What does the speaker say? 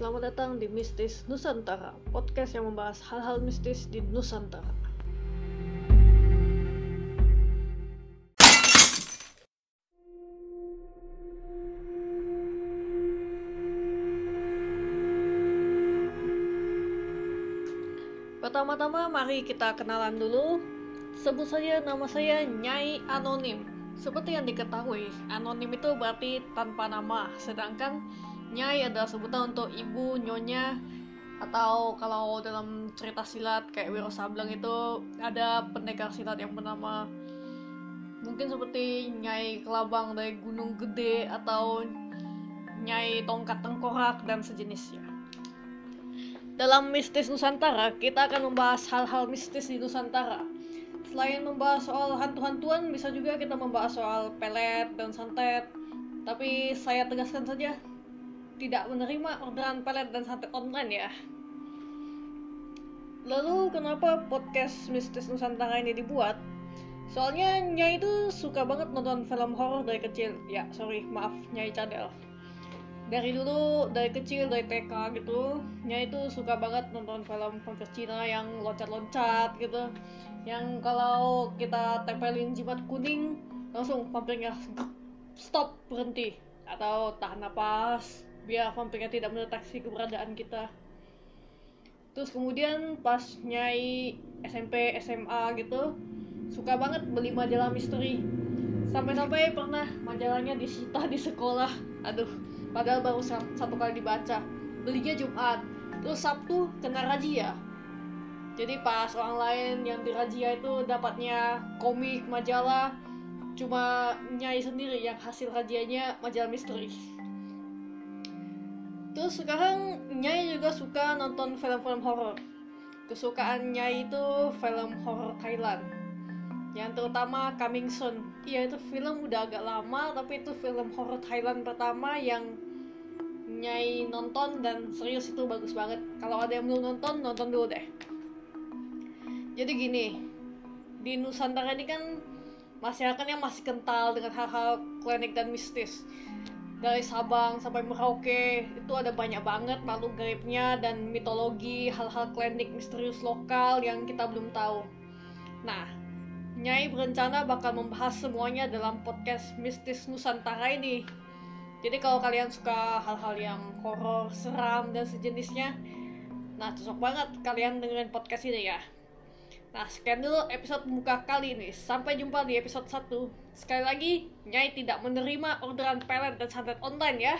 Selamat datang di Mistis Nusantara, podcast yang membahas hal-hal mistis di Nusantara. Pertama-tama mari kita kenalan dulu. Sebut saja nama saya Nyai Anonim. Seperti yang diketahui, anonim itu berarti tanpa nama, sedangkan Nyai adalah sebutan untuk ibu, nyonya, atau kalau dalam cerita silat kayak Wiro Sableng itu ada pendekar silat yang bernama mungkin seperti Nyai Kelabang dari Gunung Gede atau Nyai Tongkat Tengkorak dan sejenisnya. Dalam Mistis Nusantara, kita akan membahas hal-hal mistis di Nusantara. Selain membahas soal hantu-hantuan, bisa juga kita membahas soal pelet dan santet. Tapi saya tegaskan saja, tidak menerima orderan pelet dan santet online ya. Lalu kenapa podcast Mistis Nusantara ini dibuat? Soalnya Nyai itu suka banget nonton film horor dari kecil. Ya, sorry, maaf, Nyai cadel. Dari dulu, dari kecil, dari TK gitu, Nyai itu suka banget nonton film vampir Cina yang loncat-loncat gitu. Yang kalau kita tempelin jimat kuning, langsung vampirnya stop, berhenti. Atau tahan napas, biar vampirnya tidak mendeteksi keberadaan kita. Terus kemudian pas nyai SMP SMA gitu suka banget beli majalah misteri. Sampai-sampai pernah majalahnya disita di sekolah. Aduh padahal baru satu kali dibaca. Belinya Jumat. Terus Sabtu kena razia. Jadi pas orang lain yang dirazia itu dapatnya komik majalah cuma nyai sendiri yang hasil rajianya majalah misteri Terus sekarang Nyai juga suka nonton film-film horor. Kesukaan Nyai itu film horor Thailand. Yang terutama Coming Soon. Iya itu film udah agak lama tapi itu film horor Thailand pertama yang Nyai nonton dan serius itu bagus banget. Kalau ada yang belum nonton, nonton dulu deh. Jadi gini, di Nusantara ini kan masyarakatnya masih kental dengan hal-hal klinik dan mistis dari Sabang sampai Merauke itu ada banyak banget makhluk gaibnya dan mitologi hal-hal klinik misterius lokal yang kita belum tahu. Nah, Nyai berencana bakal membahas semuanya dalam podcast Mistis Nusantara ini. Jadi kalau kalian suka hal-hal yang horor, seram dan sejenisnya, nah cocok banget kalian dengerin podcast ini ya. Nah, sekian dulu episode pembuka kali ini. Sampai jumpa di episode 1. Sekali lagi, Nyai tidak menerima orderan pelet dan santet online ya.